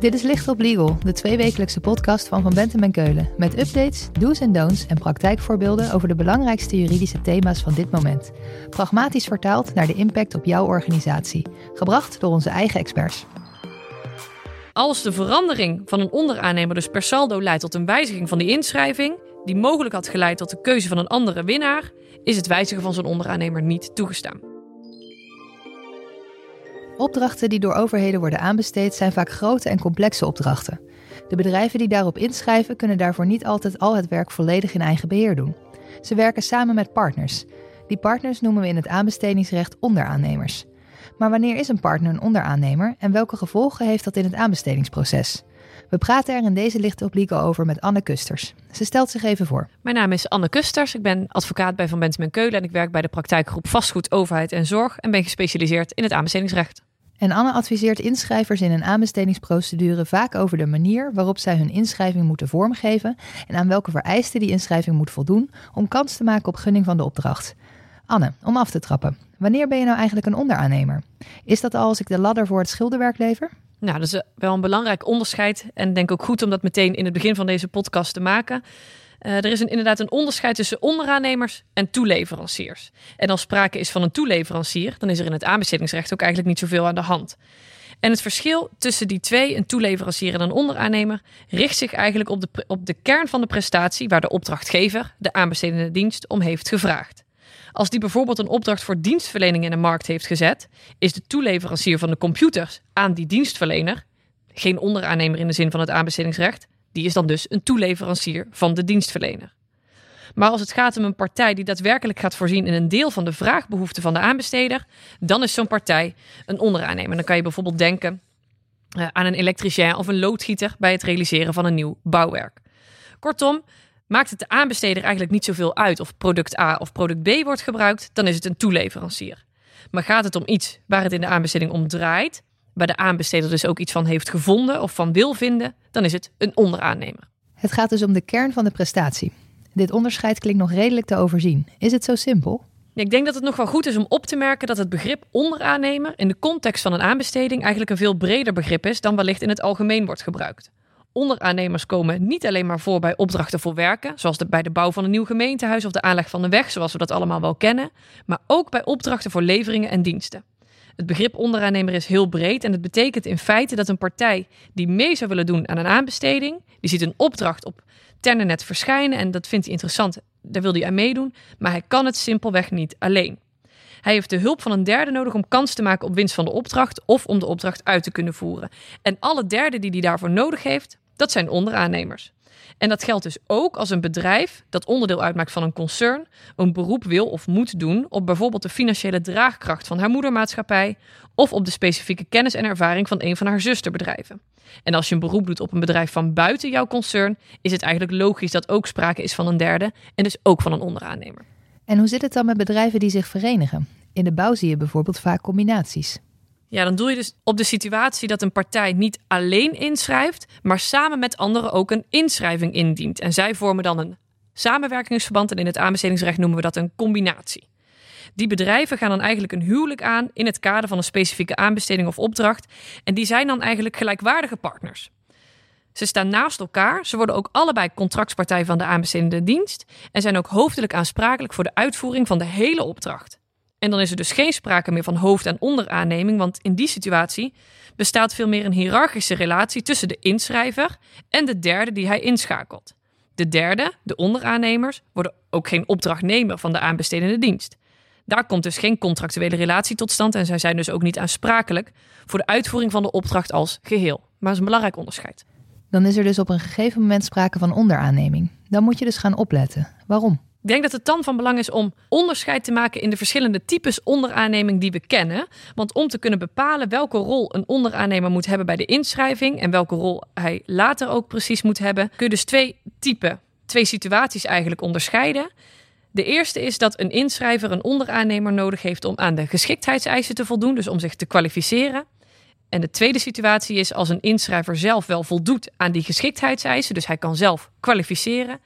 Dit is Licht op Legal, de tweewekelijkse podcast van Van Bentem en Keulen. Met updates, do's en don'ts en praktijkvoorbeelden over de belangrijkste juridische thema's van dit moment. Pragmatisch vertaald naar de impact op jouw organisatie. Gebracht door onze eigen experts. Als de verandering van een onderaannemer dus per saldo leidt tot een wijziging van die inschrijving, die mogelijk had geleid tot de keuze van een andere winnaar, is het wijzigen van zo'n onderaannemer niet toegestaan. Opdrachten die door overheden worden aanbesteed zijn vaak grote en complexe opdrachten. De bedrijven die daarop inschrijven kunnen daarvoor niet altijd al het werk volledig in eigen beheer doen. Ze werken samen met partners. Die partners noemen we in het aanbestedingsrecht onderaannemers. Maar wanneer is een partner een onderaannemer en welke gevolgen heeft dat in het aanbestedingsproces? We praten er in deze lichte oblique over met Anne Kusters. Ze stelt zich even voor. Mijn naam is Anne Kusters. Ik ben advocaat bij Van Bentem en Keulen en ik werk bij de praktijkgroep Vastgoed, Overheid en Zorg en ben gespecialiseerd in het aanbestedingsrecht. En Anne adviseert inschrijvers in een aanbestedingsprocedure vaak over de manier waarop zij hun inschrijving moeten vormgeven en aan welke vereisten die inschrijving moet voldoen om kans te maken op gunning van de opdracht. Anne, om af te trappen, wanneer ben je nou eigenlijk een onderaannemer? Is dat al als ik de ladder voor het schilderwerk lever? Nou, dat is wel een belangrijk onderscheid en denk ook goed om dat meteen in het begin van deze podcast te maken. Uh, er is inderdaad een onderscheid tussen onderaannemers en toeleveranciers. En als sprake is van een toeleverancier, dan is er in het aanbestedingsrecht ook eigenlijk niet zoveel aan de hand. En het verschil tussen die twee, een toeleverancier en een onderaannemer, richt zich eigenlijk op de, op de kern van de prestatie waar de opdrachtgever, de aanbestedende dienst, om heeft gevraagd. Als die bijvoorbeeld een opdracht voor dienstverlening in de markt heeft gezet, is de toeleverancier van de computers aan die dienstverlener, geen onderaannemer in de zin van het aanbestedingsrecht, die is dan dus een toeleverancier van de dienstverlener. Maar als het gaat om een partij die daadwerkelijk gaat voorzien in een deel van de vraagbehoeften van de aanbesteder, dan is zo'n partij een onderaannemer. Dan kan je bijvoorbeeld denken uh, aan een elektricien of een loodgieter bij het realiseren van een nieuw bouwwerk. Kortom, maakt het de aanbesteder eigenlijk niet zoveel uit of product A of product B wordt gebruikt, dan is het een toeleverancier. Maar gaat het om iets waar het in de aanbesteding om draait, waar de aanbesteder dus ook iets van heeft gevonden of van wil vinden, dan is het een onderaannemer. Het gaat dus om de kern van de prestatie. Dit onderscheid klinkt nog redelijk te overzien. Is het zo simpel? Ik denk dat het nog wel goed is om op te merken dat het begrip onderaannemer in de context van een aanbesteding eigenlijk een veel breder begrip is dan wellicht in het algemeen wordt gebruikt. Onderaannemers komen niet alleen maar voor bij opdrachten voor werken, zoals de, bij de bouw van een nieuw gemeentehuis of de aanleg van een weg, zoals we dat allemaal wel kennen, maar ook bij opdrachten voor leveringen en diensten. Het begrip onderaannemer is heel breed en het betekent in feite dat een partij die mee zou willen doen aan een aanbesteding, die ziet een opdracht op Ternenet verschijnen en dat vindt hij interessant, daar wil hij aan meedoen, maar hij kan het simpelweg niet alleen. Hij heeft de hulp van een derde nodig om kans te maken op winst van de opdracht of om de opdracht uit te kunnen voeren. En alle derden die hij daarvoor nodig heeft, dat zijn onderaannemers. En dat geldt dus ook als een bedrijf dat onderdeel uitmaakt van een concern een beroep wil of moet doen op bijvoorbeeld de financiële draagkracht van haar moedermaatschappij of op de specifieke kennis en ervaring van een van haar zusterbedrijven. En als je een beroep doet op een bedrijf van buiten jouw concern, is het eigenlijk logisch dat ook sprake is van een derde en dus ook van een onderaannemer. En hoe zit het dan met bedrijven die zich verenigen? In de bouw zie je bijvoorbeeld vaak combinaties. Ja, dan doe je dus op de situatie dat een partij niet alleen inschrijft, maar samen met anderen ook een inschrijving indient. En zij vormen dan een samenwerkingsverband en in het aanbestedingsrecht noemen we dat een combinatie. Die bedrijven gaan dan eigenlijk een huwelijk aan in het kader van een specifieke aanbesteding of opdracht en die zijn dan eigenlijk gelijkwaardige partners. Ze staan naast elkaar, ze worden ook allebei contractspartij van de aanbestedende dienst en zijn ook hoofdelijk aansprakelijk voor de uitvoering van de hele opdracht. En dan is er dus geen sprake meer van hoofd- en onderaanneming, want in die situatie bestaat veel meer een hiërarchische relatie tussen de inschrijver en de derde die hij inschakelt. De derde, de onderaannemers, worden ook geen opdrachtnemer van de aanbestedende dienst. Daar komt dus geen contractuele relatie tot stand en zij zijn dus ook niet aansprakelijk voor de uitvoering van de opdracht als geheel. Maar dat is een belangrijk onderscheid. Dan is er dus op een gegeven moment sprake van onderaanneming. Dan moet je dus gaan opletten. Waarom? Ik denk dat het dan van belang is om onderscheid te maken in de verschillende types onderaanneming die we kennen. Want om te kunnen bepalen welke rol een onderaannemer moet hebben bij de inschrijving en welke rol hij later ook precies moet hebben, kun je dus twee typen, twee situaties eigenlijk onderscheiden. De eerste is dat een inschrijver een onderaannemer nodig heeft om aan de geschiktheidseisen te voldoen, dus om zich te kwalificeren. En de tweede situatie is als een inschrijver zelf wel voldoet aan die geschiktheidseisen, dus hij kan zelf kwalificeren,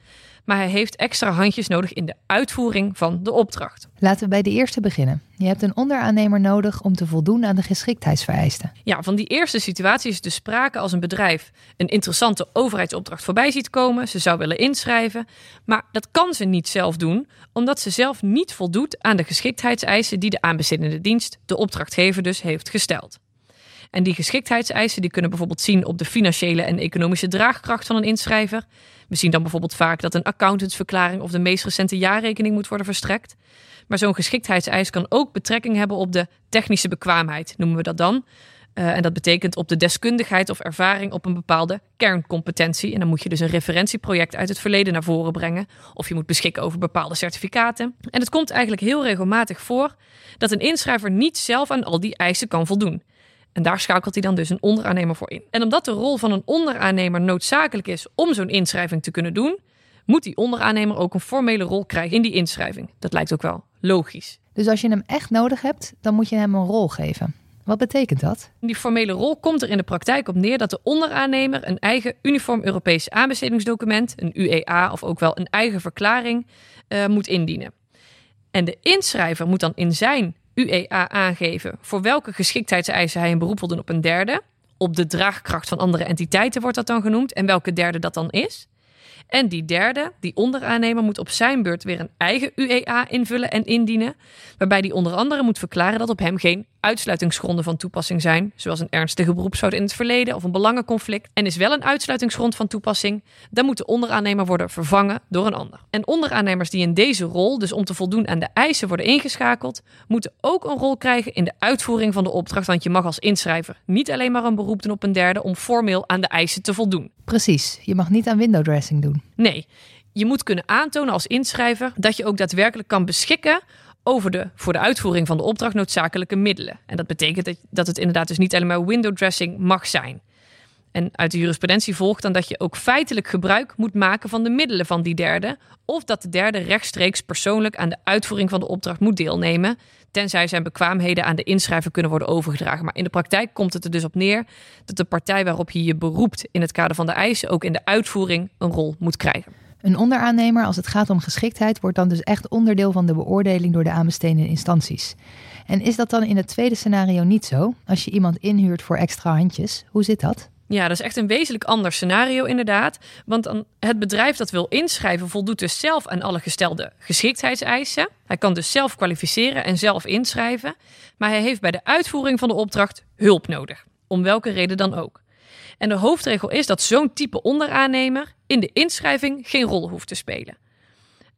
maar hij heeft extra handjes nodig in de uitvoering van de opdracht. Laten we bij de eerste beginnen. Je hebt een onderaannemer nodig om te voldoen aan de geschiktheidsvereisten. Ja, van die eerste situatie is dus sprake als een bedrijf een interessante overheidsopdracht voorbij ziet komen. Ze zou willen inschrijven, maar dat kan ze niet zelf doen, omdat ze zelf niet voldoet aan de geschiktheidseisen die de aanbestedende dienst, de opdrachtgever dus, heeft gesteld. En die geschiktheidseisen die kunnen bijvoorbeeld zien op de financiële en economische draagkracht van een inschrijver. We zien dan bijvoorbeeld vaak dat een accountantsverklaring of de meest recente jaarrekening moet worden verstrekt. Maar zo'n geschiktheidseis kan ook betrekking hebben op de technische bekwaamheid, noemen we dat dan. Uh, en dat betekent op de deskundigheid of ervaring op een bepaalde kerncompetentie. En dan moet je dus een referentieproject uit het verleden naar voren brengen. Of je moet beschikken over bepaalde certificaten. En het komt eigenlijk heel regelmatig voor dat een inschrijver niet zelf aan al die eisen kan voldoen. En daar schakelt hij dan dus een onderaannemer voor in. En omdat de rol van een onderaannemer noodzakelijk is om zo'n inschrijving te kunnen doen, moet die onderaannemer ook een formele rol krijgen in die inschrijving. Dat lijkt ook wel logisch. Dus als je hem echt nodig hebt, dan moet je hem een rol geven. Wat betekent dat? Die formele rol komt er in de praktijk op neer dat de onderaannemer een eigen uniform Europees aanbestedingsdocument, een UEA of ook wel een eigen verklaring, uh, moet indienen. En de inschrijver moet dan in zijn UEA aangeven voor welke geschiktheidseisen hij een beroep wil doen op een derde. Op de draagkracht van andere entiteiten wordt dat dan genoemd en welke derde dat dan is. En die derde, die onderaannemer, moet op zijn beurt weer een eigen UEA invullen en indienen. Waarbij die onder andere moet verklaren dat op hem geen uitsluitingsgronden van toepassing zijn, zoals een ernstige beroepsfout in het verleden of een belangenconflict. En is wel een uitsluitingsgrond van toepassing, dan moet de onderaannemer worden vervangen door een ander. En onderaannemers die in deze rol, dus om te voldoen aan de eisen worden ingeschakeld, moeten ook een rol krijgen in de uitvoering van de opdracht. Want je mag als inschrijver niet alleen maar een beroep doen op een derde om formeel aan de eisen te voldoen. Precies, je mag niet aan window dressing doen. Nee, je moet kunnen aantonen als inschrijver dat je ook daadwerkelijk kan beschikken over de voor de uitvoering van de opdracht noodzakelijke middelen. En dat betekent dat, dat het inderdaad dus niet alleen maar window dressing mag zijn. En uit de jurisprudentie volgt dan dat je ook feitelijk gebruik moet maken van de middelen van die derde, of dat de derde rechtstreeks persoonlijk aan de uitvoering van de opdracht moet deelnemen, tenzij zijn bekwaamheden aan de inschrijver kunnen worden overgedragen. Maar in de praktijk komt het er dus op neer dat de partij waarop je je beroept in het kader van de eisen ook in de uitvoering een rol moet krijgen. Een onderaannemer, als het gaat om geschiktheid, wordt dan dus echt onderdeel van de beoordeling door de aanbestedende instanties. En is dat dan in het tweede scenario niet zo? Als je iemand inhuurt voor extra handjes, hoe zit dat? Ja, dat is echt een wezenlijk ander scenario inderdaad. Want het bedrijf dat wil inschrijven voldoet dus zelf aan alle gestelde geschiktheidseisen. Hij kan dus zelf kwalificeren en zelf inschrijven. Maar hij heeft bij de uitvoering van de opdracht hulp nodig. Om welke reden dan ook. En de hoofdregel is dat zo'n type onderaannemer in de inschrijving geen rol hoeft te spelen.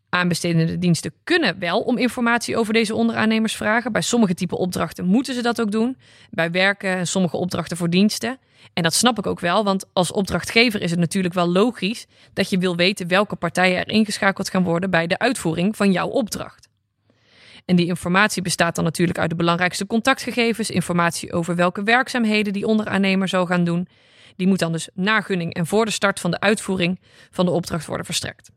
Aanbestedende diensten kunnen wel om informatie over deze onderaannemers vragen. Bij sommige type opdrachten moeten ze dat ook doen. Bij werken en sommige opdrachten voor diensten. En dat snap ik ook wel, want als opdrachtgever is het natuurlijk wel logisch dat je wil weten welke partijen er ingeschakeld gaan worden bij de uitvoering van jouw opdracht. En die informatie bestaat dan natuurlijk uit de belangrijkste contactgegevens, informatie over welke werkzaamheden die onderaannemer zou gaan doen. Die moet dan dus na gunning en voor de start van de uitvoering van de opdracht worden verstrekt.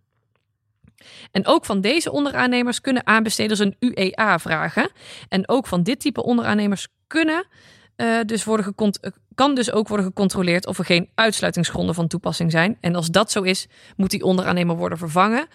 En ook van deze onderaannemers kunnen aanbesteders een UEA vragen. En ook van dit type onderaannemers kunnen, uh, dus worden kan dus ook worden gecontroleerd of er geen uitsluitingsgronden van toepassing zijn. En als dat zo is, moet die onderaannemer worden vervangen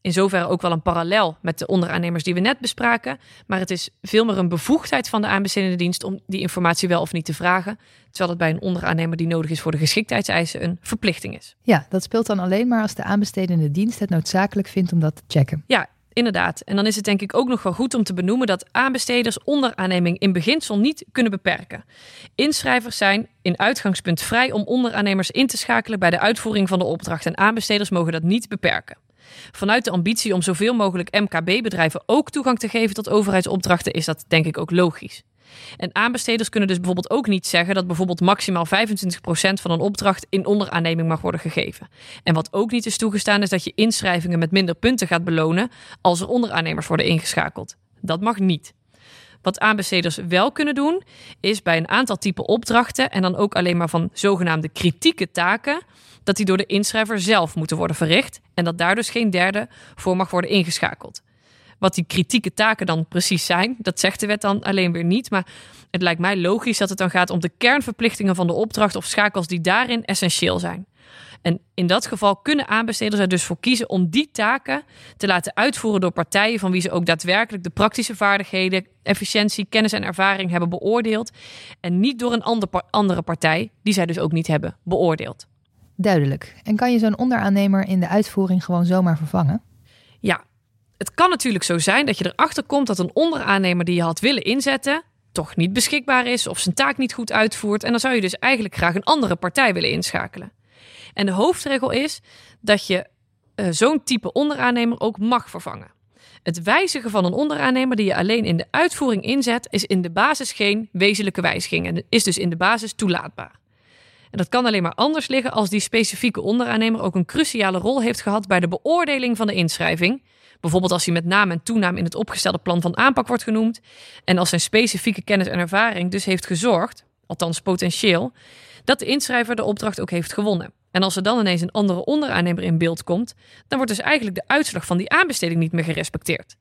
in zoverre ook wel een parallel met de onderaannemers die we net bespraken. Maar het is veel meer een bevoegdheid van de aanbestedende dienst om die informatie wel of niet te vragen. Terwijl het bij een onderaannemer die nodig is voor de geschiktheidseisen een verplichting is. Ja, dat speelt dan alleen maar als de aanbestedende dienst het noodzakelijk vindt om dat te checken. Ja, Inderdaad. En dan is het denk ik ook nog wel goed om te benoemen dat aanbesteders onderaanneming in beginsel niet kunnen beperken. Inschrijvers zijn in uitgangspunt vrij om onderaannemers in te schakelen bij de uitvoering van de opdracht en aanbesteders mogen dat niet beperken. Vanuit de ambitie om zoveel mogelijk MKB-bedrijven ook toegang te geven tot overheidsopdrachten is dat denk ik ook logisch. En aanbesteders kunnen dus bijvoorbeeld ook niet zeggen dat bijvoorbeeld maximaal 25% van een opdracht in onderaanneming mag worden gegeven. En wat ook niet is toegestaan is dat je inschrijvingen met minder punten gaat belonen als er onderaannemers worden ingeschakeld. Dat mag niet. Wat aanbesteders wel kunnen doen, is bij een aantal type opdrachten en dan ook alleen maar van zogenaamde kritieke taken, dat die door de inschrijver zelf moeten worden verricht en dat daar dus geen derde voor mag worden ingeschakeld. Wat die kritieke taken dan precies zijn, dat zegt de wet dan alleen weer niet. Maar het lijkt mij logisch dat het dan gaat om de kernverplichtingen van de opdracht of schakels die daarin essentieel zijn. En in dat geval kunnen aanbesteders er dus voor kiezen om die taken te laten uitvoeren door partijen van wie ze ook daadwerkelijk de praktische vaardigheden, efficiëntie, kennis en ervaring hebben beoordeeld. En niet door een ander, andere partij, die zij dus ook niet hebben beoordeeld. Duidelijk. En kan je zo'n onderaannemer in de uitvoering gewoon zomaar vervangen? Ja, het kan natuurlijk zo zijn dat je erachter komt dat een onderaannemer die je had willen inzetten, toch niet beschikbaar is of zijn taak niet goed uitvoert. En dan zou je dus eigenlijk graag een andere partij willen inschakelen. En de hoofdregel is dat je uh, zo'n type onderaannemer ook mag vervangen. Het wijzigen van een onderaannemer die je alleen in de uitvoering inzet, is in de basis geen wezenlijke wijziging en is dus in de basis toelaatbaar. En dat kan alleen maar anders liggen als die specifieke onderaannemer ook een cruciale rol heeft gehad bij de beoordeling van de inschrijving. Bijvoorbeeld als hij met naam en toenaam in het opgestelde plan van aanpak wordt genoemd. En als zijn specifieke kennis en ervaring dus heeft gezorgd, althans potentieel, dat de inschrijver de opdracht ook heeft gewonnen. En als er dan ineens een andere onderaannemer in beeld komt, dan wordt dus eigenlijk de uitslag van die aanbesteding niet meer gerespecteerd.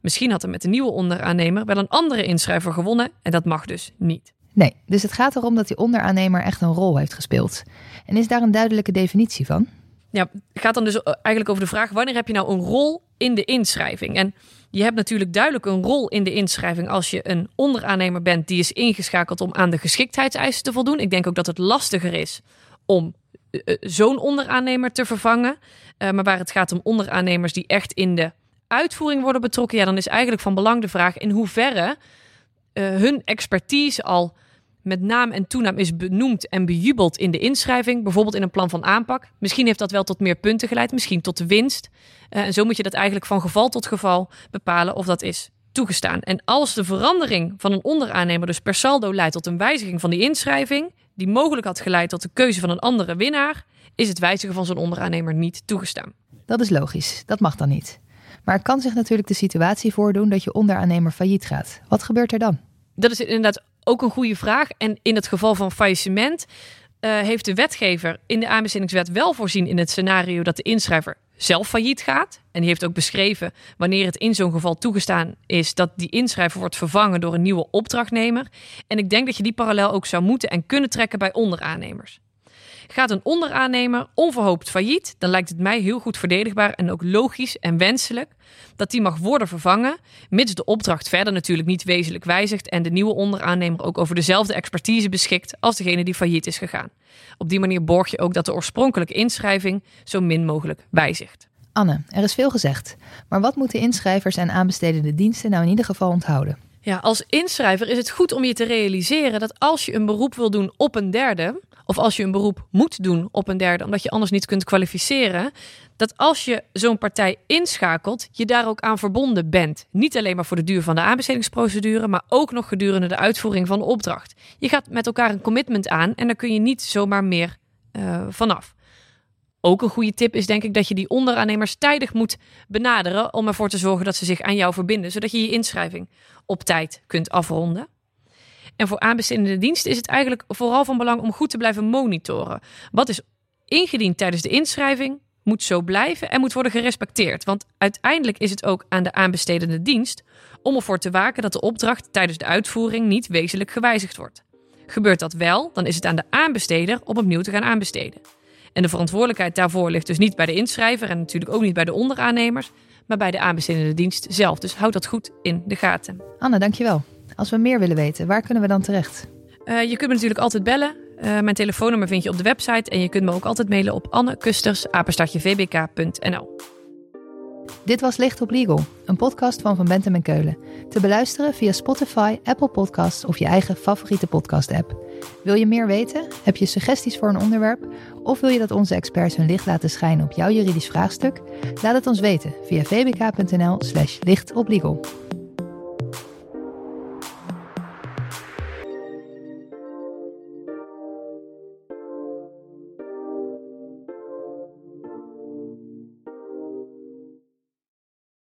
Misschien had er met de nieuwe onderaannemer wel een andere inschrijver gewonnen en dat mag dus niet. Nee, dus het gaat erom dat die onderaannemer echt een rol heeft gespeeld. En is daar een duidelijke definitie van? Ja, het gaat dan dus eigenlijk over de vraag: wanneer heb je nou een rol in de inschrijving? En je hebt natuurlijk duidelijk een rol in de inschrijving als je een onderaannemer bent die is ingeschakeld om aan de geschiktheidseisen te voldoen. Ik denk ook dat het lastiger is om zo'n onderaannemer te vervangen. Uh, maar waar het gaat om onderaannemers die echt in de uitvoering worden betrokken, ja, dan is eigenlijk van belang de vraag in hoeverre hun expertise al met naam en toenaam is benoemd en bejubeld in de inschrijving, bijvoorbeeld in een plan van aanpak. Misschien heeft dat wel tot meer punten geleid, misschien tot de winst. En zo moet je dat eigenlijk van geval tot geval bepalen of dat is toegestaan. En als de verandering van een onderaannemer dus per saldo leidt tot een wijziging van die inschrijving, die mogelijk had geleid tot de keuze van een andere winnaar, is het wijzigen van zo'n onderaannemer niet toegestaan. Dat is logisch, dat mag dan niet. Maar er kan zich natuurlijk de situatie voordoen dat je onderaannemer failliet gaat. Wat gebeurt er dan? Dat is inderdaad ook een goede vraag. En in het geval van faillissement uh, heeft de wetgever in de aanbestedingswet wel voorzien in het scenario dat de inschrijver zelf failliet gaat. En die heeft ook beschreven wanneer het in zo'n geval toegestaan is dat die inschrijver wordt vervangen door een nieuwe opdrachtnemer. En ik denk dat je die parallel ook zou moeten en kunnen trekken bij onderaannemers. Gaat een onderaannemer onverhoopt failliet, dan lijkt het mij heel goed verdedigbaar en ook logisch en wenselijk dat die mag worden vervangen, mits de opdracht verder natuurlijk niet wezenlijk wijzigt en de nieuwe onderaannemer ook over dezelfde expertise beschikt als degene die failliet is gegaan. Op die manier borg je ook dat de oorspronkelijke inschrijving zo min mogelijk wijzigt. Anne, er is veel gezegd, maar wat moeten inschrijvers en aanbestedende diensten nou in ieder geval onthouden? Ja, als inschrijver is het goed om je te realiseren dat als je een beroep wil doen op een derde, of als je een beroep moet doen op een derde, omdat je anders niet kunt kwalificeren, dat als je zo'n partij inschakelt, je daar ook aan verbonden bent. Niet alleen maar voor de duur van de aanbestedingsprocedure, maar ook nog gedurende de uitvoering van de opdracht. Je gaat met elkaar een commitment aan en daar kun je niet zomaar meer uh, vanaf. Ook een goede tip is denk ik dat je die onderaannemers tijdig moet benaderen om ervoor te zorgen dat ze zich aan jou verbinden, zodat je je inschrijving op tijd kunt afronden. En voor aanbestedende diensten is het eigenlijk vooral van belang om goed te blijven monitoren. Wat is ingediend tijdens de inschrijving, moet zo blijven en moet worden gerespecteerd. Want uiteindelijk is het ook aan de aanbestedende dienst om ervoor te waken dat de opdracht tijdens de uitvoering niet wezenlijk gewijzigd wordt. Gebeurt dat wel, dan is het aan de aanbesteder om opnieuw te gaan aanbesteden. En de verantwoordelijkheid daarvoor ligt dus niet bij de inschrijver en natuurlijk ook niet bij de onderaannemers, maar bij de aanbestedende dienst zelf. Dus houd dat goed in de gaten. Anne, dankjewel. Als we meer willen weten, waar kunnen we dan terecht? Uh, je kunt me natuurlijk altijd bellen. Uh, mijn telefoonnummer vind je op de website en je kunt me ook altijd mailen op annekusters.vbk.nl. Dit was Licht op Legal, een podcast van Van Bentem en Keulen. Te beluisteren via Spotify, Apple Podcasts of je eigen favoriete podcast-app. Wil je meer weten? Heb je suggesties voor een onderwerp? Of wil je dat onze experts hun licht laten schijnen op jouw juridisch vraagstuk? Laat het ons weten via vbk.nl/slash lichtoplegal.